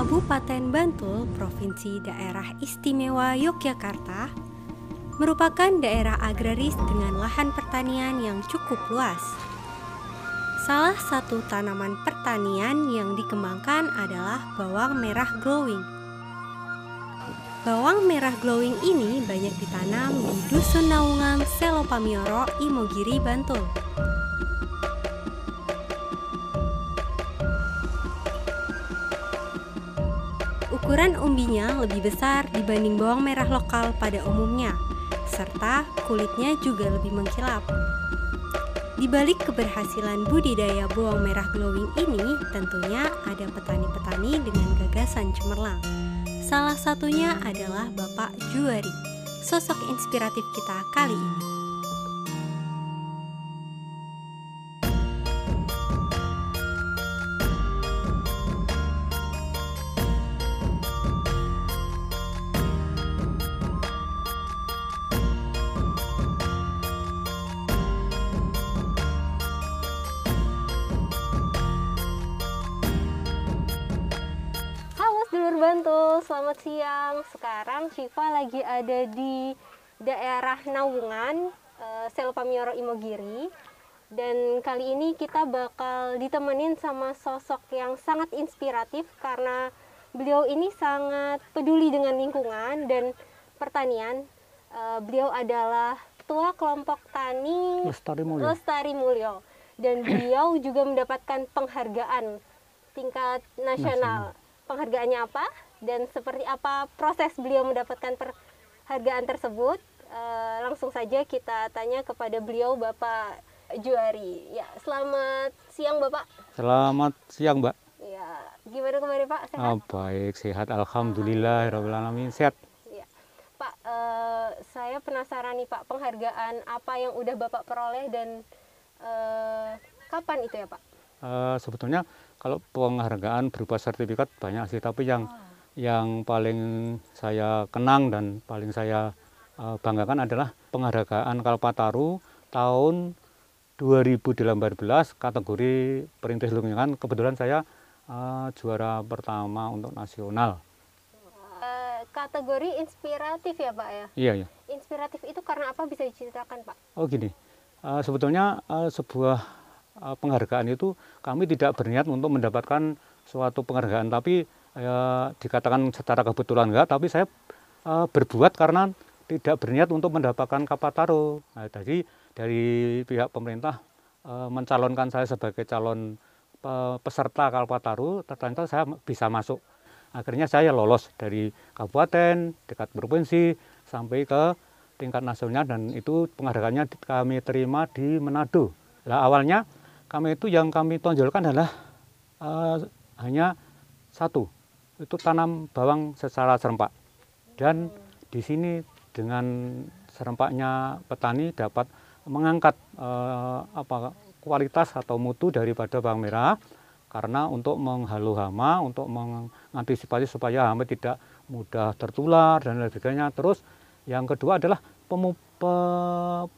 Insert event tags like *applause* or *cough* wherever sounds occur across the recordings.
Kabupaten Bantul, Provinsi Daerah Istimewa Yogyakarta, merupakan daerah agraris dengan lahan pertanian yang cukup luas. Salah satu tanaman pertanian yang dikembangkan adalah bawang merah glowing. Bawang merah glowing ini banyak ditanam di Dusun Naungan Selopamioro, Imogiri, Bantul. Ukuran umbinya lebih besar dibanding bawang merah lokal pada umumnya, serta kulitnya juga lebih mengkilap. Di balik keberhasilan budidaya bawang merah glowing ini, tentunya ada petani-petani dengan gagasan cemerlang. Salah satunya adalah Bapak Juari, sosok inspiratif kita kali ini. Selamat siang. Sekarang Syifa lagi ada di daerah Naungan, eh, Selopamioro Imogiri. Dan kali ini kita bakal ditemenin sama sosok yang sangat inspiratif karena beliau ini sangat peduli dengan lingkungan dan pertanian. Eh, beliau adalah ketua kelompok tani Lestari Mulyo. Lestari Mulyo. Dan beliau juga mendapatkan penghargaan tingkat nasional. Penghargaannya apa dan seperti apa proses beliau mendapatkan penghargaan tersebut? Eh, langsung saja kita tanya kepada beliau Bapak Juari. Ya, selamat siang Bapak. Selamat siang, Mbak. Ya, gimana kemarin Pak? Sehat? Ah, baik, sehat. Alhamdulillah, alamin. Sehat. Ya. Pak, eh, saya penasaran nih Pak, penghargaan apa yang udah Bapak peroleh dan eh, kapan itu ya Pak? Eh, sebetulnya kalau penghargaan berupa sertifikat banyak sih, tapi yang yang paling saya kenang dan paling saya eh, banggakan adalah penghargaan Kalpataru tahun 2018 kategori perintis lingkungan. Kebetulan saya eh, juara pertama untuk nasional. Eh, kategori inspiratif ya Pak ya? Iya, iya. Inspiratif itu karena apa bisa diceritakan Pak? Oh gini, sebetulnya sebuah penghargaan itu kami tidak berniat untuk mendapatkan suatu penghargaan, tapi eh, dikatakan secara kebetulan enggak, tapi saya eh, berbuat karena tidak berniat untuk mendapatkan kapataro. Nah, jadi dari pihak pemerintah eh, mencalonkan saya sebagai calon pe- peserta Kalpataru, ternyata saya bisa masuk. Akhirnya saya lolos dari kabupaten, dekat provinsi, sampai ke tingkat nasional dan itu penghargaannya kami terima di Manado. Nah, awalnya kami itu yang kami tonjolkan adalah eh, hanya satu, itu tanam bawang secara serempak. Dan di sini dengan serempaknya petani dapat mengangkat eh, apa kualitas atau mutu daripada bawang merah karena untuk menghalau hama, untuk mengantisipasi supaya hama tidak mudah tertular dan lain sebagainya. Terus yang kedua adalah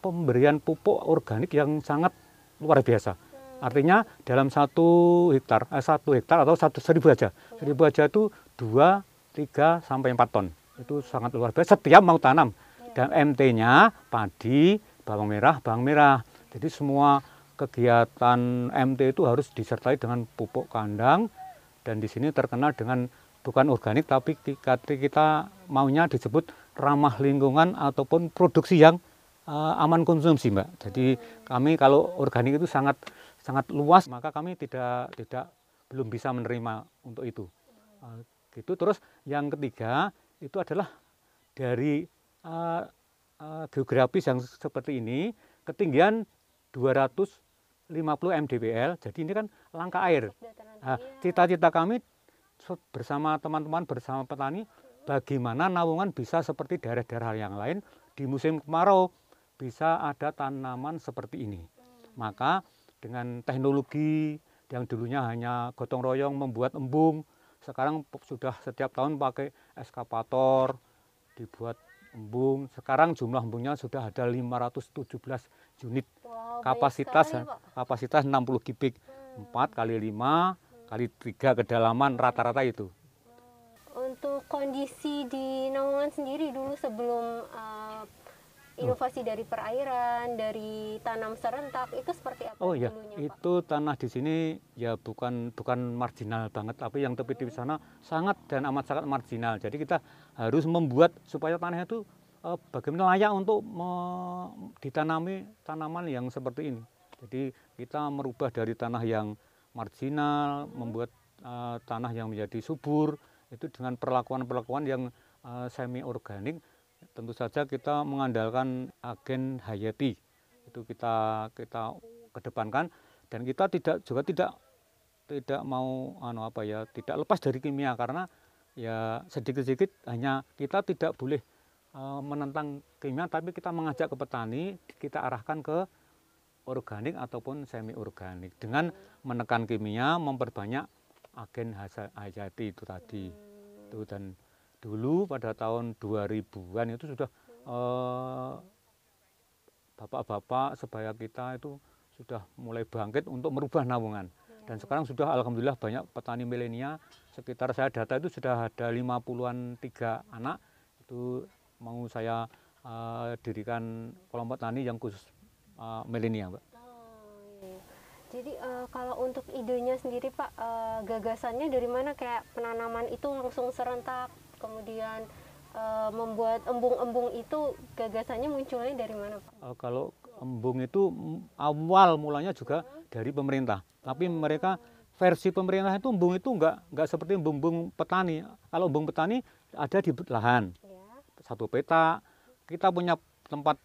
pemberian pupuk organik yang sangat luar biasa. Artinya dalam satu hektar, eh, satu hektar atau satu seribu aja, seribu aja itu dua, tiga sampai empat ton. Itu sangat luar biasa. Setiap mau tanam dan MT-nya padi, bawang merah, bawang merah. Jadi semua kegiatan MT itu harus disertai dengan pupuk kandang dan di sini terkenal dengan bukan organik tapi kita, kita maunya disebut ramah lingkungan ataupun produksi yang eh, aman konsumsi mbak. Jadi kami kalau organik itu sangat sangat luas maka kami tidak tidak belum bisa menerima untuk itu. Eh, gitu terus yang ketiga itu adalah dari eh, eh, geografis yang seperti ini ketinggian 250 mdpl jadi ini kan langka air Nah, tinggi. cita-cita kami se- bersama teman-teman bersama petani bagaimana Naungan bisa seperti daerah-daerah yang lain di musim kemarau bisa ada tanaman seperti ini. Maka dengan teknologi yang dulunya hanya gotong royong membuat embung, sekarang sudah setiap tahun pakai eskapator, dibuat embung. Sekarang jumlah embungnya sudah ada 517 unit. Wow, kapasitas sekali, Pak. kapasitas 60 kubik 4 kali 5 kali 3 kedalaman rata-rata itu. Untuk kondisi di Naungan sendiri dulu sebelum uh, inovasi dari perairan, dari tanam serentak itu seperti apa Oh iya, itu tanah di sini ya bukan bukan marginal banget, tapi yang tepi di sana sangat dan amat sangat marginal. Jadi kita harus membuat supaya tanahnya itu eh, bagaimana layak untuk ditanami tanaman yang seperti ini. Jadi kita merubah dari tanah yang marginal, membuat eh, tanah yang menjadi subur itu dengan perlakuan-perlakuan yang semi organik. Tentu saja kita mengandalkan agen hayati. Itu kita kita kedepankan. Dan kita tidak juga tidak tidak mau anu apa ya tidak lepas dari kimia. Karena ya sedikit-sedikit hanya kita tidak boleh eh, menentang kimia tapi kita mengajak ke petani kita arahkan ke organik ataupun semi organik dengan menekan kimia memperbanyak agen hayati itu tadi. Itu dan dulu pada tahun 2000-an itu sudah eh, bapak-bapak sebaya kita itu sudah mulai bangkit untuk merubah naungan. Dan sekarang sudah alhamdulillah banyak petani milenial. Sekitar saya data itu sudah ada 50-an tiga anak. Itu mau saya eh, dirikan kelompok tani yang khusus eh, milenial, Mbak. Oh, iya. Jadi eh, kalau untuk idenya sendiri Pak, eh, gagasannya dari mana kayak penanaman itu langsung serentak, kemudian eh, membuat embung-embung itu gagasannya munculnya dari mana Pak? Eh, kalau embung itu awal mulanya juga dari pemerintah. Tapi mereka versi pemerintah itu embung itu enggak enggak seperti embung-embung petani. Kalau embung petani ada di lahan Ya. satu peta. Kita punya tempat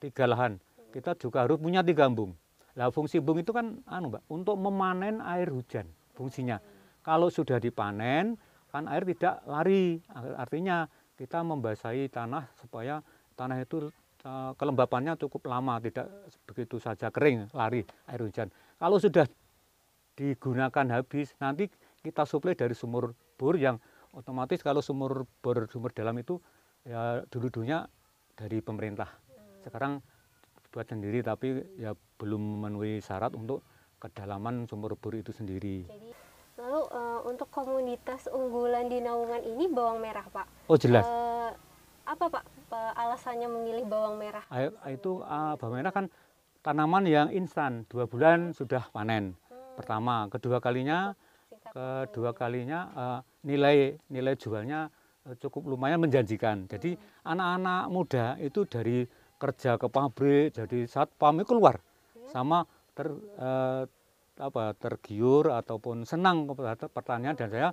tiga lahan. Kita juga harus punya tiga embung. Lah fungsi embung itu kan anu Mbak, untuk memanen air hujan fungsinya. Kalau sudah dipanen kan air tidak lari. Artinya kita membasahi tanah supaya tanah itu eh, kelembapannya cukup lama, tidak begitu saja kering lari air hujan. Kalau sudah digunakan habis, nanti kita suplai dari sumur bor yang otomatis kalau sumur bor sumur dalam itu ya dulu-dulunya dari pemerintah. Sekarang buat sendiri tapi ya belum memenuhi syarat untuk kedalaman sumur bor itu sendiri. Untuk komunitas unggulan di Naungan ini bawang merah Pak. Oh jelas. Eh, apa Pak eh, alasannya memilih bawang merah? Itu ah, bawang merah kan tanaman yang instan, dua bulan sudah panen. Pertama, kedua kalinya, kedua kalinya eh, nilai nilai jualnya cukup lumayan menjanjikan. Jadi anak-anak muda itu dari kerja ke pabrik, jadi satpam itu keluar sama ter eh, apa tergiur ataupun senang kepada pertanian dan saya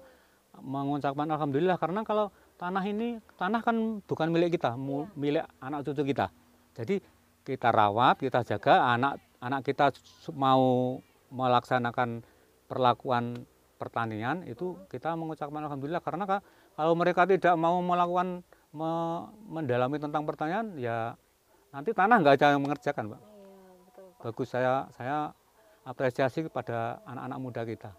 mengucapkan alhamdulillah karena kalau tanah ini tanah kan bukan milik kita, mu- milik anak cucu kita. Jadi kita rawat, kita jaga anak anak kita mau melaksanakan perlakuan pertanian itu kita mengucapkan alhamdulillah karena ka- kalau mereka tidak mau melakukan me- mendalami tentang pertanian ya nanti tanah nggak ada yang mengerjakan, Pak. Iya, betul Pak. Bagus saya saya apresiasi kepada anak-anak muda kita.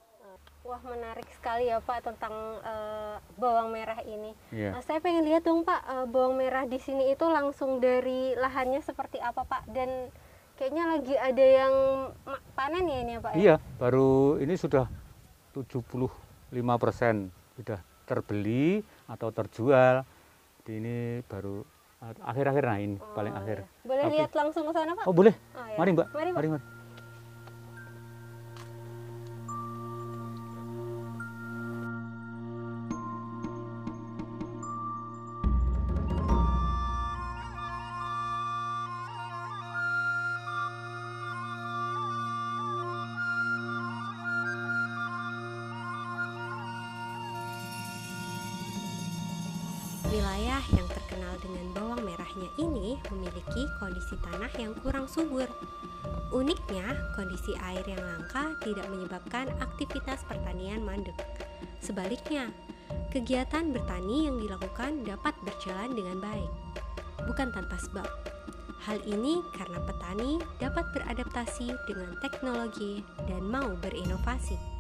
Wah menarik sekali ya Pak tentang eh, bawang merah ini. Iya. Nah, saya pengen lihat dong Pak eh, bawang merah di sini itu langsung dari lahannya seperti apa Pak dan kayaknya lagi ada yang panen ya ini ya Pak ya? Iya, baru ini sudah 75% sudah terbeli atau terjual. Di ini baru akhir-akhir nah ini paling Oh, akhir. iya. Boleh Tapi- lihat langsung ke sana Pak? Oh, boleh. Oh, ya. Mari, Mbak. Mari, Pak. Mari, Mbak. Wilayah yang terkenal dengan bawang merahnya ini memiliki kondisi tanah yang kurang subur. Uniknya, kondisi air yang langka tidak menyebabkan aktivitas pertanian mandek. Sebaliknya, kegiatan bertani yang dilakukan dapat berjalan dengan baik, bukan tanpa sebab. Hal ini karena petani dapat beradaptasi dengan teknologi dan mau berinovasi.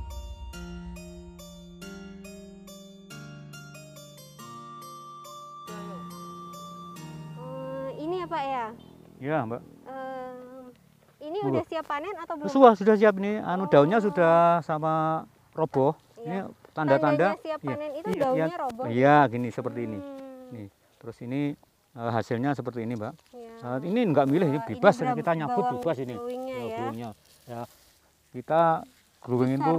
Ya? Iya, Mbak. Eh, ini Belum. udah siap panen atau belum? Sudah, sudah siap nih. Anu daunnya sudah sama roboh. Iya. Ini tanda-tanda siap iya, panen itu iya, daunnya iya, roboh. iya gini seperti ini Hmm, nih terus ini eh, hasilnya seperti ini mbak iya. Eh, ini nggak milih ini ini bebas berapa kita nyabut bawang bebas ini glowingnya Ya, ya. glowingnya.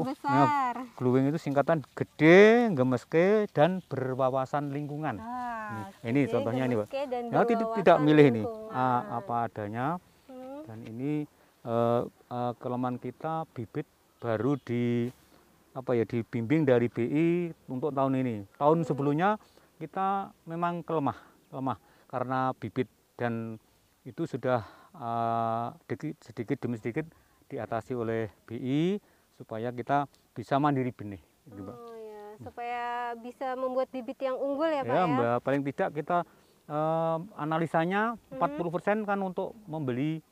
Besar, itu ya, itu singkatan gede gemeske dan berwawasan lingkungan. Ah, ini gede, contohnya ini, Pak. ya tidak tidak milih ini ah, apa adanya. Hmm, dan ini eh, eh, kelemahan kita bibit baru di apa ya dibimbing dari BI untuk tahun ini. Tahun Hmm. sebelumnya kita memang kelemah, lemah karena bibit. Dan itu sudah sedikit, sedikit demi sedikit diatasi oleh BI supaya kita bisa mandiri benih. gitu, Mbak. Oh ya, supaya bisa membuat bibit yang unggul ya, Pak ya, ya. Mbak, paling tidak kita eh, analisanya Hmm. 40% kan untuk membeli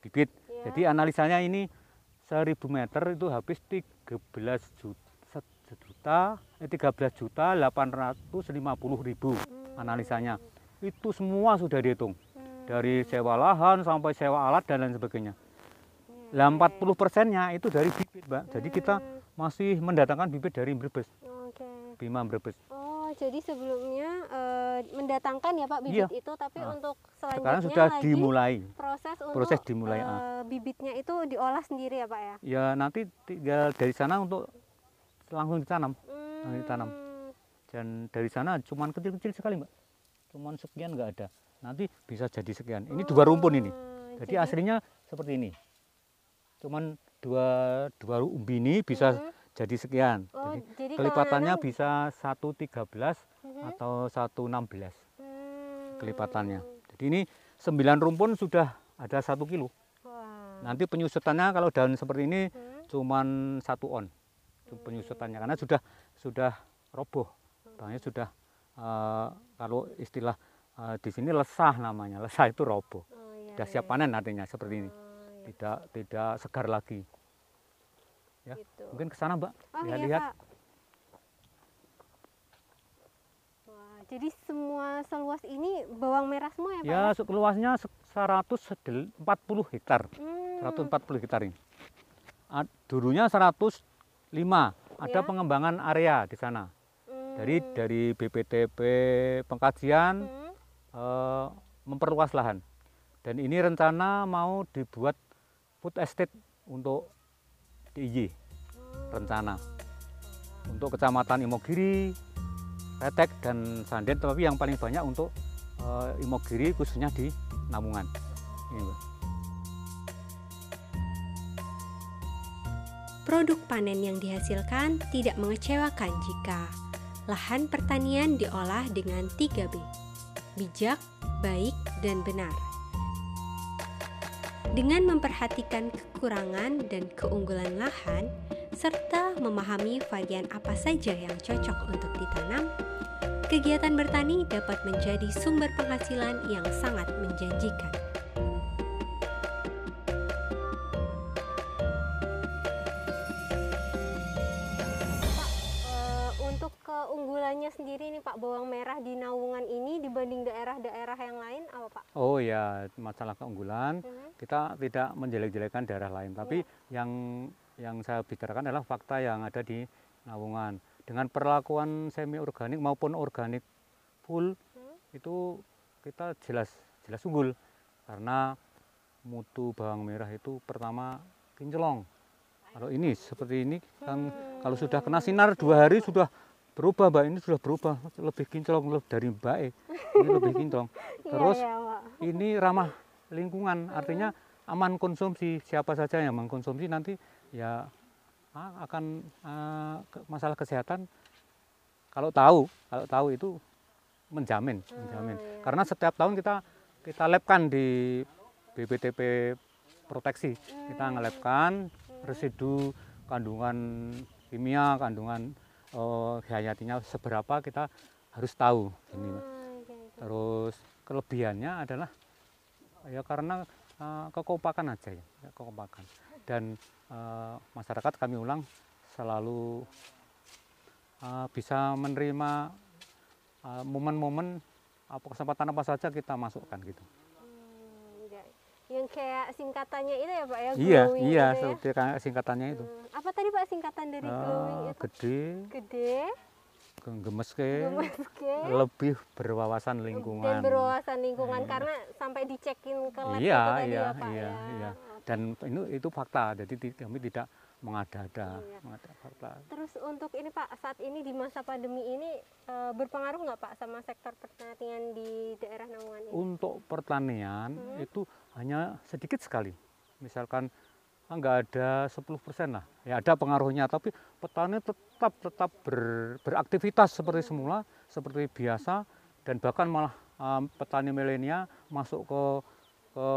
bibit. Ya. Jadi analisanya ini 1000 meter itu habis 13 juta, juta eh, 13 juta 850 ribu analisanya. Itu semua sudah dihitung. Hmm, Dari sewa lahan sampai sewa alat dan lain sebagainya. Lah 40 persennya itu dari bibit, Mbak. Jadi kita Hmm, masih mendatangkan bibit dari Brebes, Oke. Bima Brebes. Oh, jadi sebelumnya eh, mendatangkan ya Pak bibit Iya. itu, tapi Ah. untuk selanjutnya Sekarang sudah lagi dimulai. proses untuk proses dimulai, ah. bibitnya itu diolah sendiri ya Pak ya. Ya nanti tinggal dari sana untuk langsung ditanam. Hmm, ditanam. Dan dari sana cuman kecil-kecil sekali, Mbak. Cuman sekian nggak ada. Nanti bisa jadi sekian. Ini dua rumpun ini. oh, Jadi aslinya seperti ini. Cuman dua dua umbi ini bisa Mhm. jadi sekian. Oh, Jadi jadi kelipatannya nanam- bisa 113 Mhm. atau 116 Hmm, kelipatannya. Jadi ini 9 rumpun sudah ada satu kilo. Wah. Nanti penyusutannya kalau daun seperti ini Hmm, cuman satu on penyusutannya karena sudah sudah roboh bangnya sudah eh, kalau istilah eh, di sini lesah namanya lesah itu roboh Oh, iya, sudah siap iya. panen artinya seperti ini Oh, tidak tidak segar lagi ya gitu. mungkin ke sana mbak Oh iya lihat-lihat Pak. Wah, jadi semua seluas ini bawang merah semua ya Pak? ya se- luasnya se- 140 hektar Hmm, 140 hektar ini dulunya 105 ada Ya. pengembangan area di sana dari hmm, dari BPTP pengkajian hmm, eh, memperluas lahan. Dan ini rencana mau dibuat food estate untuk DIY rencana untuk kecamatan Imogiri, Retek dan Sanden, tapi yang paling banyak untuk eh, Imogiri khususnya di Namungan. Ini. Produk panen yang dihasilkan tidak mengecewakan jika lahan pertanian diolah dengan 3B. Bijak, baik, dan benar. Dengan memperhatikan kekurangan dan keunggulan lahan, serta memahami varian apa saja yang cocok untuk ditanam, kegiatan bertani dapat menjadi sumber penghasilan yang sangat menjanjikan. Pak, eh, untuk keunggulannya sendiri nih Pak bawang merah di Naungan ini dibanding daerah-daerah yang lain apa Pak? Oh ya, masalah keunggulan Mhm. Kita tidak menjelek-jelekan daerah lain, tapi yang yang saya bicarakan adalah fakta yang ada di Nawungan. Dengan perlakuan semi organik maupun organik full Hmm. itu kita jelas jelas unggul karena mutu bawang merah itu pertama kinclong. Kalau ini seperti ini kan kalau sudah kena sinar dua hari sudah berubah mbak ini sudah berubah lebih kinclong lebih dari mbak E. ini lebih kinclong. *laughs* Terus iya, iya, Pak. ini ramah lingkungan. Artinya aman konsumsi siapa saja yang mengkonsumsi nanti ya ah, akan ke- masalah kesehatan kalau tahu kalau tahu itu menjamin menjamin. iya. karena setiap tahun kita kita labkan di BPTP proteksi. Kita ngelabkan residu kandungan kimia kandungan eh, hayatinya seberapa kita harus tahu ini. Iya, iya. Terus kelebihannya adalah ya karena eh, kekompakan aja ya, ya, kekompakan. Dan eh, masyarakat kami ulang selalu eh, bisa menerima momen-momen apa kesempatan apa saja kita masukkan gitu. Hmm, iya. Yang kayak singkatannya itu ya Pak ya? Iya, glowing iya, gitu ya? singkatannya itu. Hmm, Apa tadi Pak singkatan dari glowing Eh, itu? gede, Gede, gemeske, gemeske, lebih berwawasan dan lingkungan. berwawasan lingkungan karena sampai dicekin ke lab Iya, itu tadi iya, ya Pak iya, ya. iya. Dan itu itu fakta. Jadi kami tidak mengada-ada, Iya. mengada fakta. Terus untuk ini Pak, saat ini di masa pandemi ini eh, berpengaruh nggak Pak sama sektor pertanian di daerah Naungan ini? Untuk pertanian Hmm. itu hanya sedikit sekali. Misalkan nggak ada 10% lah. Ya ada pengaruhnya, tapi petani tetap tetap ber- beraktivitas seperti Hmm. semula, seperti biasa, dan bahkan malah um, petani milenial masuk ke ke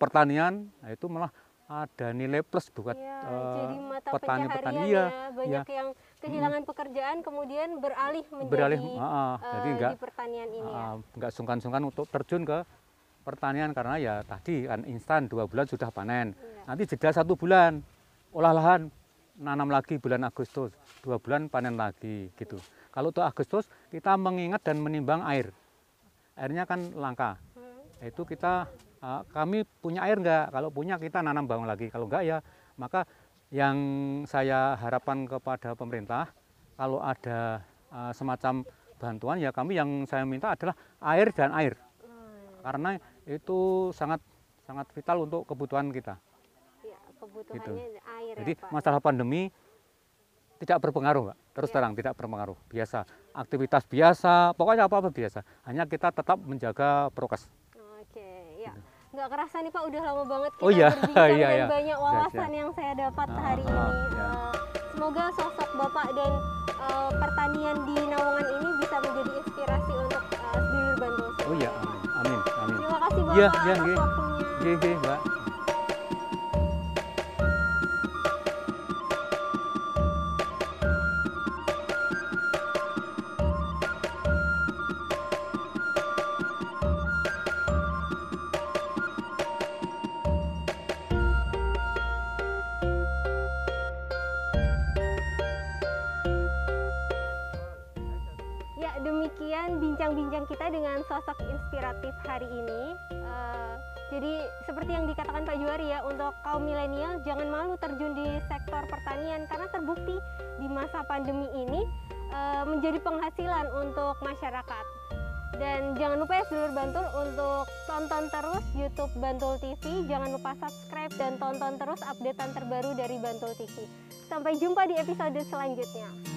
pertanian, nah itu malah ada nilai plus buat Iya, eh, mata petani-petani. pencaharian Iya, ya. Banyak yang kehilangan pekerjaan kemudian beralih menjadi beralih, ah, ah, eh, jadi nggak di pertanian ini ya. ah, nggak sungkan-sungkan untuk terjun ke pertanian karena ya tadi kan instan dua bulan sudah panen. Iya. Nanti jeda satu bulan olah lahan nanam lagi bulan Agustus dua bulan panen lagi gitu. Kalau untuk Agustus kita mengingat dan menimbang air. Airnya kan langka. Hmm. Itu kita kami punya air nggak? Kalau punya kita nanam bawang lagi. Kalau nggak ya maka yang saya harapkan kepada pemerintah kalau ada semacam bantuan ya kami yang saya minta adalah air dan air Hmm, karena itu sangat sangat vital untuk kebutuhan kita. ya, kebutuhannya air Jadi ya Pak. masalah pandemi tidak berpengaruh, Mbak. Terus Iya. terang tidak berpengaruh. Biasa, aktivitas biasa, pokoknya apa-apa biasa. Hanya kita tetap menjaga prokes. Oke, ya. Nggak kerasa nih Pak, udah lama banget kita Oh iya, berbincang *laughs* iya, dan iya. banyak Iya, wawasan iya. yang saya dapat Ah, hari ini. iya. Eh, semoga sosok Bapak dan eh, pertanian di Nawangan ini bisa menjadi Iya, iya, nggih. Oke, oke, Mbak. Ya, demikian bincang-bincang kita dengan sosok inspiratif hari ini. Jadi seperti yang dikatakan Pak Juari ya, untuk kaum milenial jangan malu terjun di sektor pertanian karena terbukti di masa pandemi ini eh, menjadi penghasilan untuk masyarakat. Dan jangan lupa ya sedulur Bantul untuk tonton terus YouTube Bantul TV. Jangan lupa subscribe dan tonton terus updatean terbaru dari Bantul TV. Sampai jumpa di episode selanjutnya.